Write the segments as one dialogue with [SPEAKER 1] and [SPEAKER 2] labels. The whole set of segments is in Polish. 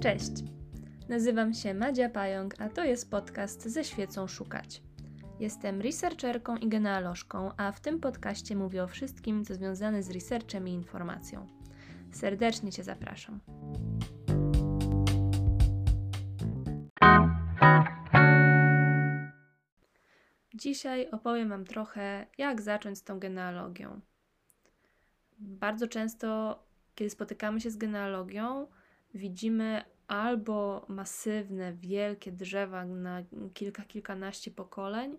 [SPEAKER 1] Cześć! Nazywam się Madzia Pająk, a to jest podcast Ze świecą szukać. Jestem researcherką i genealożką, a w tym podcaście mówię o wszystkim, co związane z researchem i informacją. Serdecznie Cię zapraszam. Dzisiaj opowiem Wam trochę, jak zacząć z tą genealogią. Bardzo często, kiedy spotykamy się z genealogią, widzimy albo masywne, wielkie drzewa na kilka, kilkanaście pokoleń,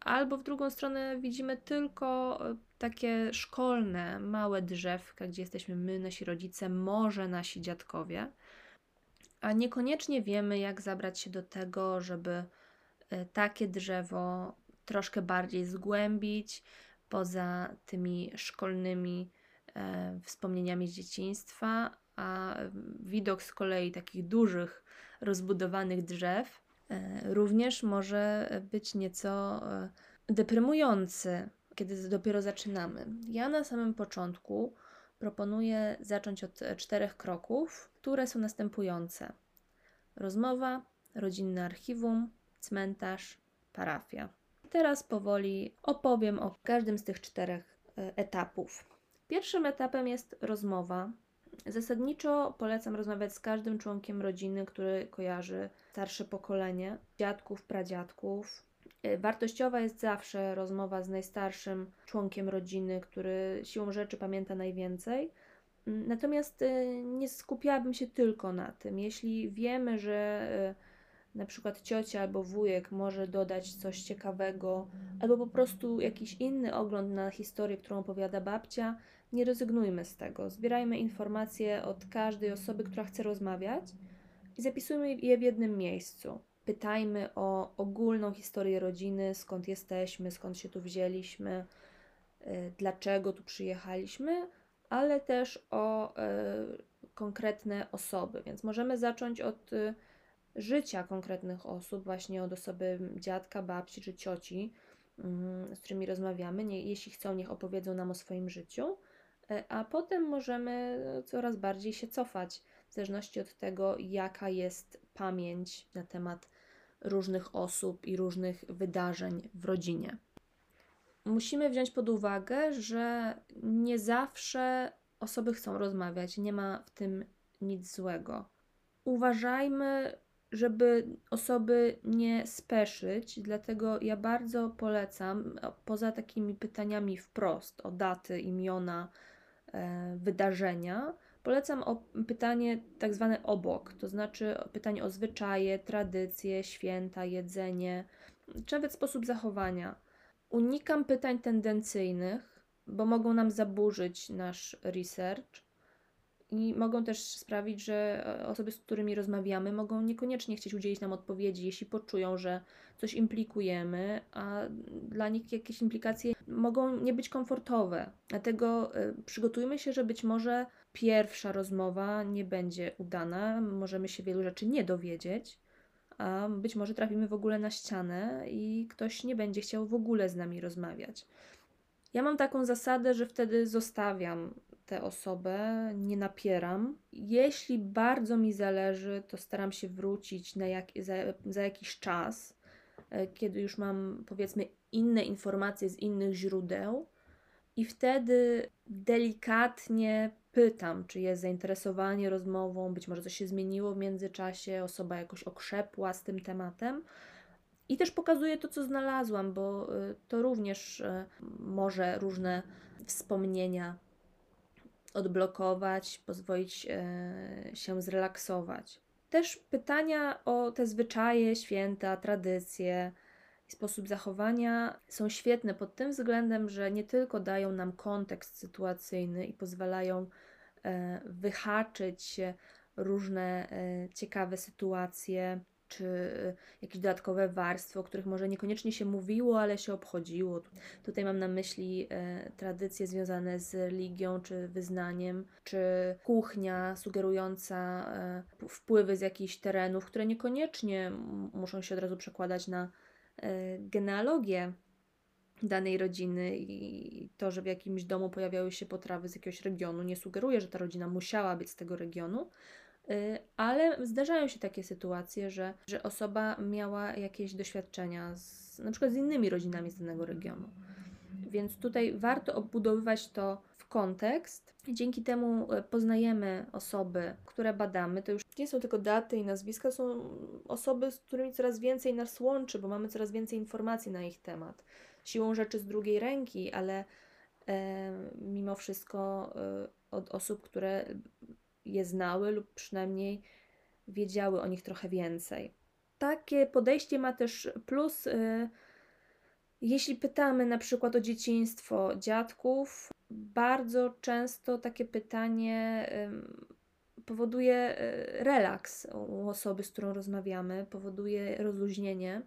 [SPEAKER 1] albo w drugą stronę widzimy tylko e, takie szkolne, małe drzewka, gdzie jesteśmy my, nasi rodzice, może nasi dziadkowie, a niekoniecznie wiemy, jak zabrać się do tego, żeby e, takie drzewo troszkę bardziej zgłębić poza tymi szkolnymi e, wspomnieniami z dzieciństwa, a widok z kolei takich dużych, rozbudowanych drzew e, również może być nieco e, deprymujący, kiedy dopiero zaczynamy. Ja na samym początku proponuję zacząć od czterech kroków, które są następujące: rozmowa, rodzinne archiwum, cmentarz, parafia. Teraz powoli opowiem o każdym z tych czterech e, etapów. Pierwszym etapem jest rozmowa, Zasadniczo polecam rozmawiać z każdym członkiem rodziny, który kojarzy starsze pokolenie, dziadków, pradziadków. E, wartościowa jest zawsze rozmowa z najstarszym członkiem rodziny, który siłą rzeczy pamięta najwięcej. Mm, natomiast e, nie skupiałabym się tylko na tym. Jeśli wiemy, że e, na przykład ciocia albo wujek może dodać coś ciekawego, albo po prostu jakiś inny ogląd na historię, którą opowiada babcia, nie rezygnujmy z tego. Zbierajmy informacje od każdej osoby, która chce rozmawiać i zapisujmy je w jednym miejscu. Pytajmy o ogólną historię rodziny, skąd jesteśmy, skąd się tu wzięliśmy, y, dlaczego tu przyjechaliśmy, ale też o y, konkretne osoby. Więc możemy zacząć od y, życia konkretnych osób, właśnie od osoby dziadka, babci czy cioci, mm, z którymi rozmawiamy. Nie, jeśli chcą, niech opowiedzą nam o swoim życiu. E, a potem możemy coraz bardziej się cofać, w zależności od tego, jaka jest pamięć na temat różnych osób i różnych wydarzeń w rodzinie. Musimy wziąć pod uwagę, że nie zawsze osoby chcą rozmawiać, nie ma w tym nic złego. Uważajmy, żeby osoby nie speszyć, dlatego ja bardzo polecam, poza takimi pytaniami wprost o daty, imiona, E, wydarzenia, polecam o pytanie tak zwane obok, to znaczy pytanie o zwyczaje, tradycje, święta, jedzenie, czy nawet sposób zachowania. Unikam pytań tendencyjnych, bo mogą nam zaburzyć nasz research i mogą też sprawić, że e, osoby, z którymi rozmawiamy, mogą niekoniecznie chcieć udzielić nam odpowiedzi, jeśli poczują, że coś implikujemy, a dla nich jakieś implikacje mogą nie być komfortowe. Dlatego e, przygotujmy się, że być może pierwsza rozmowa nie będzie udana, możemy się wielu rzeczy nie dowiedzieć, a być może trafimy w ogóle na ścianę i ktoś nie będzie chciał w ogóle z nami rozmawiać. Ja mam taką zasadę, że wtedy zostawiam tę osobę, nie napieram. Jeśli bardzo mi zależy, to staram się wrócić na jak, za, za jakiś czas, e, kiedy już mam powiedzmy inne informacje z innych źródeł, i wtedy delikatnie pytam, czy jest zainteresowanie rozmową, być może coś się zmieniło w międzyczasie, osoba jakoś okrzepła z tym tematem. I też pokazuję to, co znalazłam, bo e, to również e, może różne wspomnienia odblokować, pozwolić e, się zrelaksować. Też pytania o te zwyczaje, święta, tradycje i sposób zachowania są świetne pod tym względem, że nie tylko dają nam kontekst sytuacyjny i pozwalają e, wyhaczyć różne e, ciekawe sytuacje, czy jakieś dodatkowe warstwy, o których może niekoniecznie się mówiło, ale się obchodziło. Tutaj mam na myśli e, tradycje związane z religią czy wyznaniem, czy kuchnia sugerująca e, wpływy z jakichś terenów, które niekoniecznie muszą się od razu przekładać na e, genealogię danej rodziny i to, że w jakimś domu pojawiały się potrawy z jakiegoś regionu, nie sugeruje, że ta rodzina musiała być z tego regionu, ale zdarzają się takie sytuacje, że, że osoba miała jakieś doświadczenia z, na przykład z innymi rodzinami z danego regionu. Więc tutaj warto obudowywać to w kontekst. Dzięki temu e, poznajemy osoby, które badamy. To już nie są tylko daty i nazwiska, są osoby, z którymi coraz więcej nas łączy, bo mamy coraz więcej informacji na ich temat. Siłą rzeczy z drugiej ręki, ale e, mimo wszystko e, od osób, które je znały lub przynajmniej wiedziały o nich trochę więcej. Takie podejście ma też plus, y, jeśli pytamy na przykład o dzieciństwo dziadków, bardzo często takie pytanie powoduje y, relaks u osoby, z którą rozmawiamy, powoduje rozluźnienie.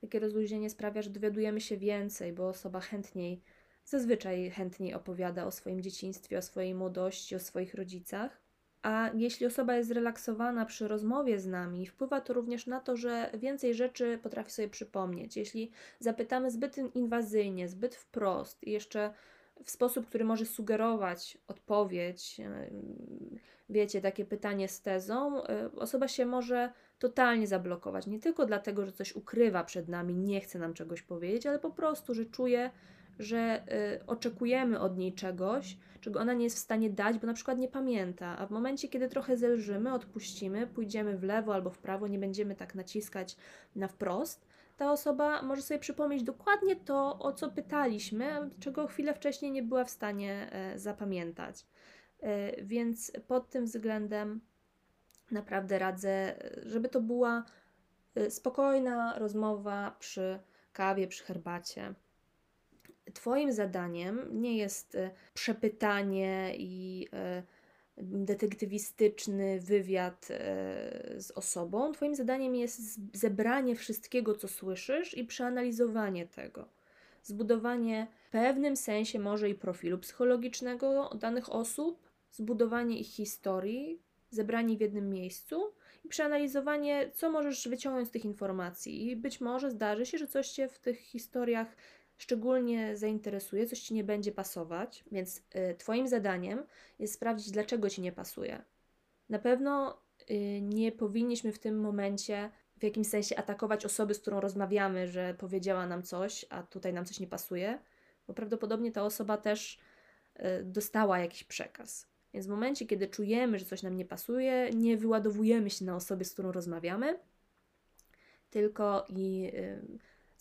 [SPEAKER 1] Takie rozluźnienie sprawia, że dowiadujemy się więcej, bo osoba chętniej, zazwyczaj chętniej opowiada o swoim dzieciństwie, o swojej młodości, o swoich rodzicach. A jeśli osoba jest zrelaksowana przy rozmowie z nami, wpływa to również na to, że więcej rzeczy potrafi sobie przypomnieć. Jeśli zapytamy zbyt inwazyjnie, zbyt wprost i jeszcze w sposób, który może sugerować odpowiedź, wiecie, takie pytanie z tezą, e, osoba się może totalnie zablokować. Nie tylko dlatego, że coś ukrywa przed nami, nie chce nam czegoś powiedzieć, ale po prostu, że czuje, że y, oczekujemy od niej czegoś, czego ona nie jest w stanie dać, bo na przykład nie pamięta, a w momencie, kiedy trochę zelżymy, odpuścimy, pójdziemy w lewo albo w prawo, nie będziemy tak naciskać na wprost, ta osoba może sobie przypomnieć dokładnie to, o co pytaliśmy, czego chwilę wcześniej nie była w stanie e, zapamiętać. E, więc pod tym względem naprawdę radzę, żeby to była e, spokojna rozmowa przy kawie, przy herbacie. Twoim zadaniem nie jest e, przepytanie i e, detektywistyczny wywiad e, z osobą. Twoim zadaniem jest zebranie wszystkiego, co słyszysz i przeanalizowanie tego. Zbudowanie w pewnym sensie może i profilu psychologicznego danych osób, zbudowanie ich historii, zebranie w jednym miejscu i przeanalizowanie, co możesz wyciągnąć z tych informacji. I być może zdarzy się, że coś cię w tych historiach szczególnie zainteresuje, coś ci nie będzie pasować, więc y, Twoim zadaniem jest sprawdzić, dlaczego ci nie pasuje. Na pewno y, nie powinniśmy w tym momencie w jakimś sensie atakować osoby, z którą rozmawiamy, że powiedziała nam coś, a tutaj nam coś nie pasuje, bo prawdopodobnie ta osoba też y, dostała jakiś przekaz. Więc w momencie, kiedy czujemy, że coś nam nie pasuje, nie wyładowujemy się na osobie, z którą rozmawiamy, tylko i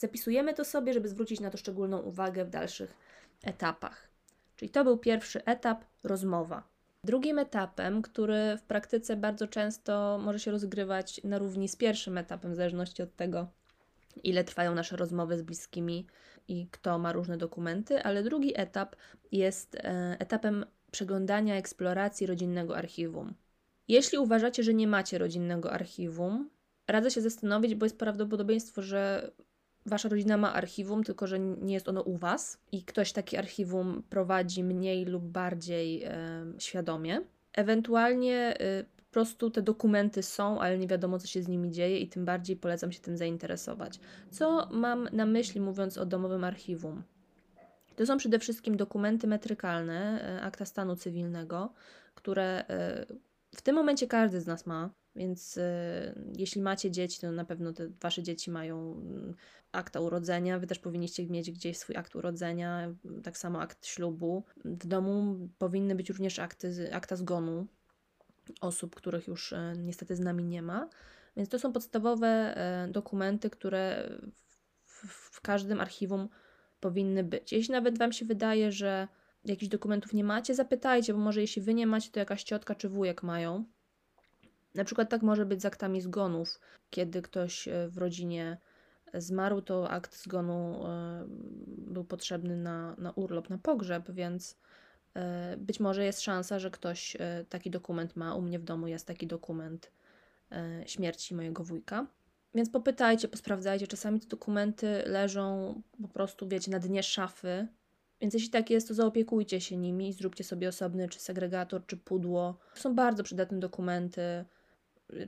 [SPEAKER 1] Zapisujemy to sobie, żeby zwrócić na to szczególną uwagę w dalszych etapach. Czyli to był pierwszy etap rozmowa. Drugim etapem, który w praktyce bardzo często może się rozgrywać na równi z pierwszym etapem, w zależności od tego, ile trwają nasze rozmowy z bliskimi i kto ma różne dokumenty, ale drugi etap jest e, etapem przeglądania eksploracji rodzinnego archiwum. Jeśli uważacie, że nie macie rodzinnego archiwum, radzę się zastanowić, bo jest prawdopodobieństwo, że Wasza rodzina ma archiwum, tylko że nie jest ono u Was i ktoś takie archiwum prowadzi mniej lub bardziej e, świadomie. Ewentualnie e, po prostu te dokumenty są, ale nie wiadomo, co się z nimi dzieje, i tym bardziej polecam się tym zainteresować. Co mam na myśli, mówiąc o domowym archiwum? To są przede wszystkim dokumenty metrykalne, e, akta stanu cywilnego, które e, w tym momencie każdy z nas ma, więc y, jeśli macie dzieci, to na pewno te wasze dzieci mają mm, akta urodzenia. Wy też powinniście mieć gdzieś swój akt urodzenia, tak samo akt ślubu. W domu powinny być również akty, akta zgonu osób, których już y, niestety z nami nie ma. Więc to są podstawowe y, dokumenty, które w, w każdym archiwum powinny być. Jeśli nawet Wam się wydaje, że jakichś dokumentów nie macie, zapytajcie, bo może jeśli Wy nie macie, to jakaś ciotka czy wujek mają na przykład tak może być z aktami zgonów. Kiedy ktoś e, w rodzinie zmarł, to akt zgonu e, był potrzebny na, na urlop, na pogrzeb, więc e, być może jest szansa, że ktoś taki dokument ma. U mnie w domu jest taki dokument śmierci mojego wujka. Więc popytajcie, posprawdzajcie. Czasami te dokumenty leżą po prostu, wiecie, na dnie szafy. Więc jeśli tak jest, to zaopiekujcie się nimi zróbcie sobie osobny czy segregator, czy pudło. To są bardzo przydatne dokumenty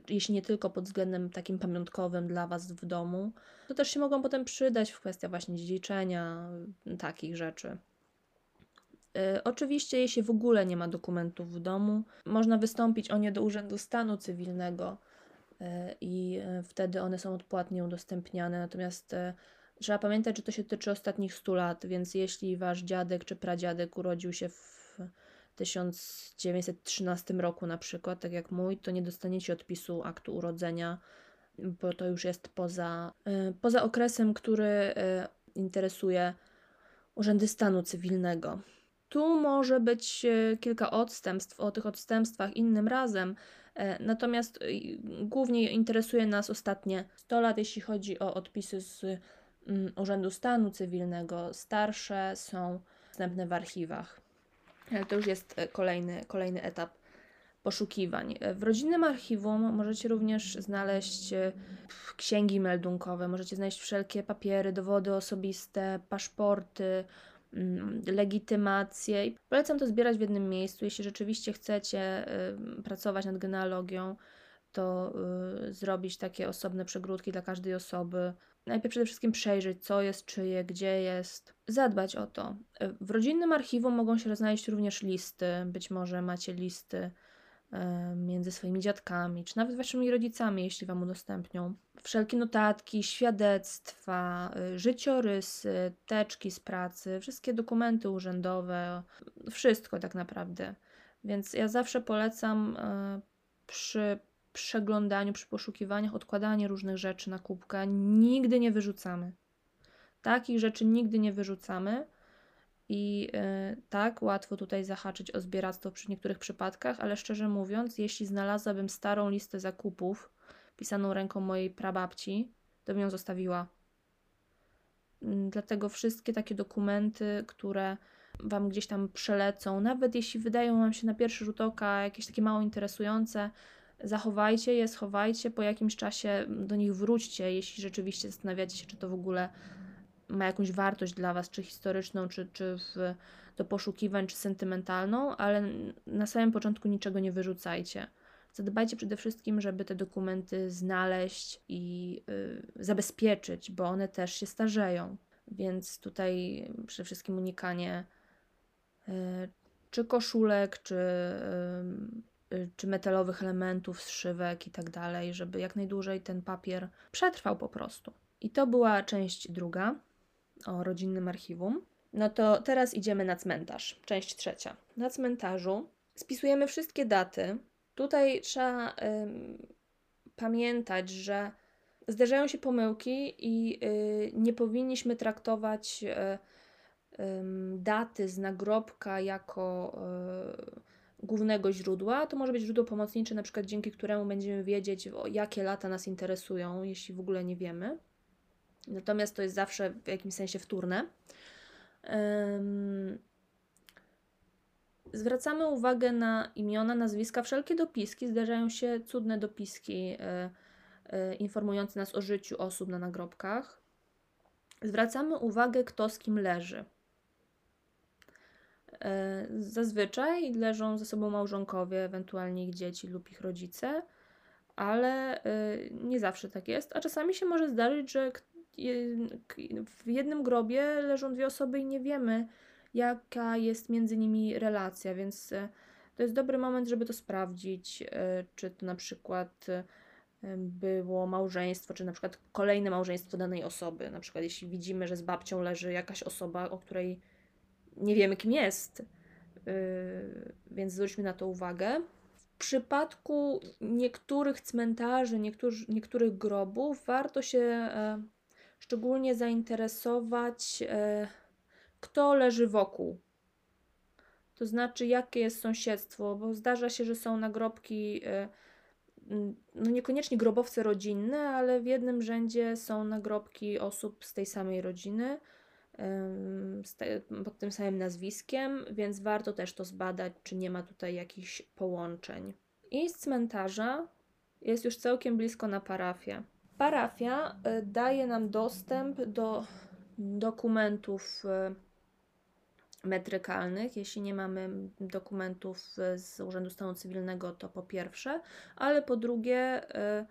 [SPEAKER 1] jeśli nie tylko pod względem takim pamiątkowym dla Was w domu, to też się mogą potem przydać w kwestiach właśnie dziedziczenia, takich rzeczy. Y, oczywiście, jeśli w ogóle nie ma dokumentów w domu, można wystąpić o nie do Urzędu Stanu Cywilnego y, i y, wtedy one są odpłatnie udostępniane. Natomiast trzeba pamiętać, że to się tyczy ostatnich 100 lat, więc jeśli wasz dziadek czy pradziadek urodził się w 1913 roku na przykład, tak jak mój, to nie dostaniecie odpisu aktu urodzenia, bo to już jest poza, poza okresem, który interesuje urzędy stanu cywilnego. Tu może być e, kilka odstępstw, o tych odstępstwach innym razem, e, natomiast e, głównie interesuje nas ostatnie 100 lat, jeśli chodzi o odpisy z mm, Urzędu Stanu Cywilnego. Starsze są dostępne w archiwach. Ale to już jest kolejny, kolejny etap poszukiwań. W rodzinnym archiwum możecie również znaleźć księgi meldunkowe, możecie znaleźć wszelkie papiery, dowody osobiste, paszporty, Mm, legitymację. I polecam to zbierać w jednym miejscu. Jeśli rzeczywiście chcecie pracować nad genealogią, to zrobić takie osobne przegródki dla każdej osoby. Najpierw przede wszystkim przejrzeć, co jest czyje, gdzie jest, zadbać o to. W rodzinnym archiwum mogą się znaleźć również listy. Być może macie listy E, między swoimi dziadkami, czy nawet waszymi rodzicami, jeśli wam udostępnią. Wszelkie notatki, świadectwa, e, życiorysy, teczki z pracy, wszystkie dokumenty urzędowe, wszystko tak naprawdę. Więc ja zawsze polecam e, przy przeglądaniu, przy poszukiwaniach odkładanie różnych rzeczy na kubkę. Nigdy nie wyrzucamy. Takich rzeczy nigdy nie wyrzucamy i yy, tak, łatwo tutaj zahaczyć o zbieractwo przy niektórych przypadkach, ale szczerze mówiąc, jeśli znalazłabym starą listę zakupów pisaną ręką mojej prababci, to bym ją zostawiła. Yy, dlatego wszystkie takie dokumenty, które Wam gdzieś tam przelecą, nawet jeśli wydają Wam się na pierwszy rzut oka jakieś takie mało interesujące, zachowajcie je, schowajcie, po jakimś czasie do nich wróćcie, jeśli rzeczywiście zastanawiacie się, czy to w ogóle ma jakąś wartość dla Was, czy historyczną, czy, czy w, do poszukiwań, czy sentymentalną, ale na samym początku niczego nie wyrzucajcie. Zadbajcie przede wszystkim, żeby te dokumenty znaleźć i y, zabezpieczyć, bo one też się starzeją. Więc tutaj przede wszystkim unikanie y, czy koszulek, czy, y, czy metalowych elementów, zszywek i tak dalej, żeby jak najdłużej ten papier przetrwał po prostu. I to była część druga o rodzinnym archiwum. No to teraz idziemy na cmentarz, część trzecia. Na cmentarzu spisujemy wszystkie daty. Tutaj trzeba pamiętać, że zdarzają się pomyłki i y, nie powinniśmy traktować y, y, daty z nagrobka jako y, głównego źródła. To może być źródło pomocnicze, na przykład dzięki któremu będziemy wiedzieć, jakie lata nas interesują, jeśli w ogóle nie wiemy. Natomiast to jest zawsze w jakimś sensie wtórne. Zwracamy uwagę na imiona, nazwiska, wszelkie dopiski. Zdarzają się cudne dopiski e, e, informujące nas o życiu osób na nagrobkach. Zwracamy uwagę, kto z kim leży. E, zazwyczaj leżą ze sobą małżonkowie, ewentualnie ich dzieci lub ich rodzice, ale nie zawsze tak jest. A czasami się może zdarzyć, że w jednym grobie leżą dwie osoby i nie wiemy, jaka jest między nimi relacja, więc e, to jest dobry moment, żeby to sprawdzić, e, czy to na przykład e, było małżeństwo, czy na przykład kolejne małżeństwo danej osoby. Na przykład, jeśli widzimy, że z babcią leży jakaś osoba, o której nie wiemy, kim jest, więc zwróćmy na to uwagę. W przypadku niektórych cmentarzy, niektórych, niektórych grobów warto się szczególnie zainteresować, e, kto leży wokół. To znaczy, jakie jest sąsiedztwo, bo zdarza się, że są nagrobki, e, no niekoniecznie grobowce rodzinne, ale w jednym rzędzie są nagrobki osób z tej samej rodziny, pod tym samym nazwiskiem, więc warto też to zbadać, czy nie ma tutaj jakichś połączeń. I z cmentarza jest już całkiem blisko na parafię. Parafia e, daje nam dostęp do dokumentów e, metrykalnych. Jeśli nie mamy dokumentów z Urzędu Stanu Cywilnego, to po pierwsze, ale po drugie, e,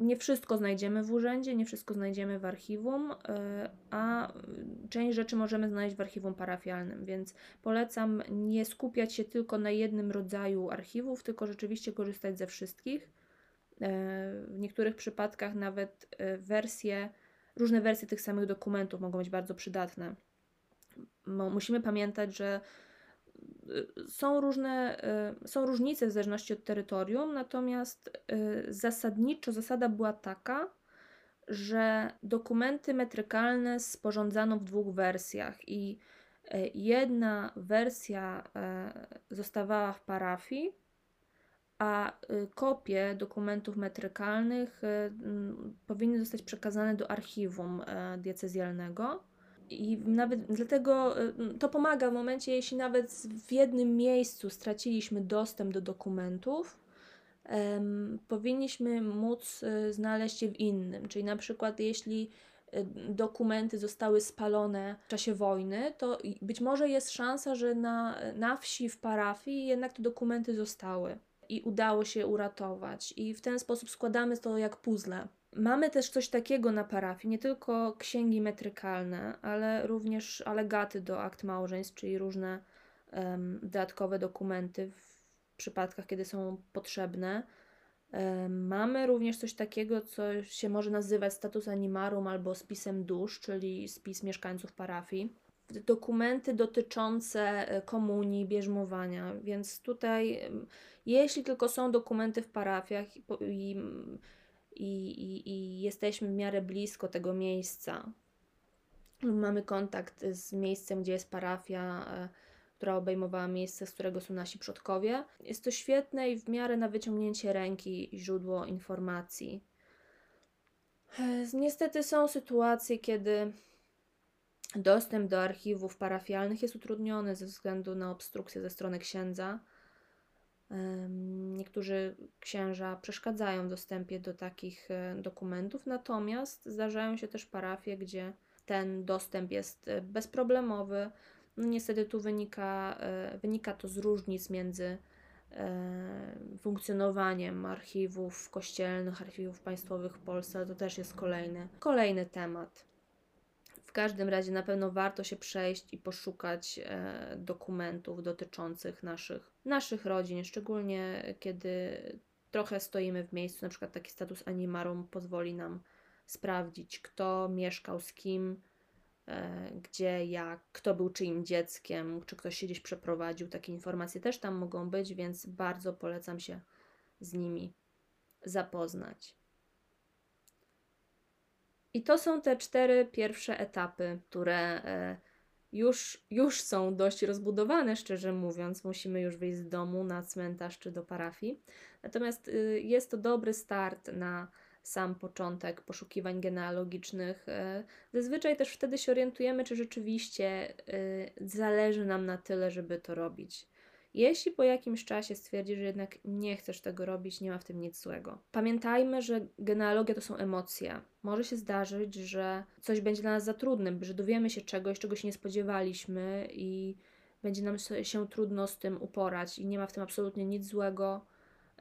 [SPEAKER 1] Nie wszystko znajdziemy w urzędzie, nie wszystko znajdziemy w archiwum, e, a część rzeczy możemy znaleźć w archiwum parafialnym, więc polecam nie skupiać się tylko na jednym rodzaju archiwów, tylko rzeczywiście korzystać ze wszystkich. E, w niektórych przypadkach nawet e, wersje, różne wersje tych samych dokumentów mogą być bardzo przydatne. Musimy pamiętać, że są różne, y, są różnice w zależności od terytorium, natomiast y, zasadniczo zasada była taka, że dokumenty metrykalne sporządzano w dwóch wersjach i y, jedna wersja zostawała w parafii, a kopie dokumentów metrykalnych powinny zostać przekazane do archiwum diecezjalnego. I nawet dlatego y, to pomaga w momencie, jeśli nawet w jednym miejscu straciliśmy dostęp do dokumentów, um, powinniśmy móc y, znaleźć je w innym. Czyli na przykład, jeśli y, dokumenty zostały spalone w czasie wojny, to być może jest szansa, że na, na wsi, w parafii jednak te dokumenty zostały i udało się uratować. I w ten sposób składamy to jak puzzle. Mamy też coś takiego na parafii, nie tylko księgi metrykalne, ale również alegaty do akt małżeństw, czyli różne um, dodatkowe dokumenty w przypadkach, kiedy są potrzebne. Um, mamy również coś takiego, co się może nazywać status animarum albo spisem dusz, czyli spis mieszkańców parafii. Dokumenty dotyczące e, komunii, bierzmowania, więc tutaj, jeśli tylko są dokumenty w parafiach i, i i, i, i jesteśmy w miarę blisko tego miejsca, mamy kontakt z miejscem, gdzie jest parafia, e, która obejmowała miejsce, z którego są nasi przodkowie. Jest to świetne i w miarę na wyciągnięcie ręki źródło informacji. E, niestety są sytuacje, kiedy dostęp do archiwów parafialnych jest utrudniony ze względu na obstrukcję ze strony księdza. Niektórzy księża przeszkadzają w dostępie do takich e, dokumentów, natomiast zdarzają się też parafie, gdzie ten dostęp jest e, bezproblemowy. No niestety tu wynika, e, wynika to z różnic między funkcjonowaniem archiwów kościelnych, archiwów państwowych w Polsce, to też jest kolejny, kolejny temat. W każdym razie na pewno warto się przejść i poszukać e, dokumentów dotyczących naszych, naszych rodzin, szczególnie kiedy trochę stoimy w miejscu, na przykład taki status animarum pozwoli nam sprawdzić, kto mieszkał z kim, e, gdzie, jak, kto był czyim dzieckiem, czy ktoś się gdzieś przeprowadził. Takie informacje też tam mogą być, więc bardzo polecam się z nimi zapoznać. I to są te cztery pierwsze etapy, które e, już, już są dość rozbudowane, szczerze mówiąc. Musimy już wyjść z domu na cmentarz czy do parafii. Natomiast y, jest to dobry start na sam początek poszukiwań genealogicznych. E, zazwyczaj też wtedy się orientujemy, czy rzeczywiście y, zależy nam na tyle, żeby to robić. Jeśli po jakimś czasie stwierdzisz, że jednak nie chcesz tego robić, nie ma w tym nic złego. Pamiętajmy, że genealogia to są emocje. Może się zdarzyć, że coś będzie dla nas za trudne, że dowiemy się czegoś, czego się nie spodziewaliśmy i będzie nam się trudno z tym uporać i nie ma w tym absolutnie nic złego.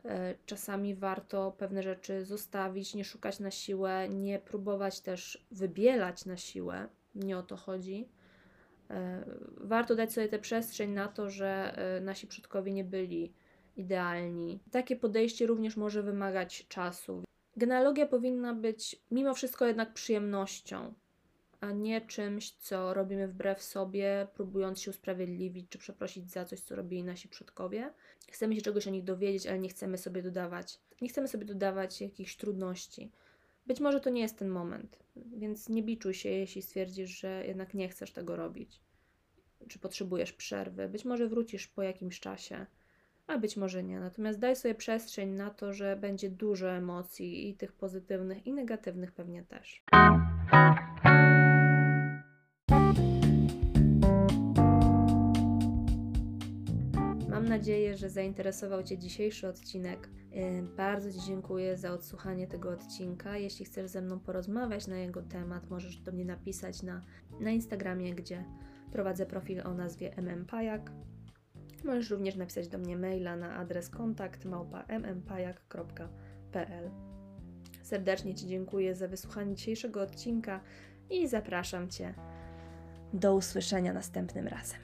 [SPEAKER 1] E, czasami warto pewne rzeczy zostawić, nie szukać na siłę, nie próbować też wybielać na siłę. Nie o to chodzi warto dać sobie tę przestrzeń na to, że e, nasi przodkowie nie byli idealni. Takie podejście również może wymagać czasu. Genealogia powinna być mimo wszystko jednak przyjemnością, a nie czymś, co robimy wbrew sobie, próbując się usprawiedliwić czy przeprosić za coś, co robili nasi przodkowie. Chcemy się czegoś o nich dowiedzieć, ale nie chcemy sobie dodawać. Nie chcemy sobie dodawać jakichś trudności. Być może to nie jest ten moment, więc nie biczuj się, jeśli stwierdzisz, że jednak nie chcesz tego robić, czy potrzebujesz przerwy. Być może wrócisz po jakimś czasie, a być może nie. Natomiast daj sobie przestrzeń na to, że będzie dużo emocji i tych pozytywnych, i negatywnych pewnie też. nadzieję, że zainteresował Cię dzisiejszy odcinek. Bardzo Ci dziękuję za odsłuchanie tego odcinka. Jeśli chcesz ze mną porozmawiać na jego temat, możesz do mnie napisać na, na Instagramie, gdzie prowadzę profil o nazwie mmpajak. Możesz również napisać do mnie maila na adres kontakt mmpajak.pl. Serdecznie Ci dziękuję za wysłuchanie dzisiejszego odcinka i zapraszam Cię do usłyszenia następnym razem.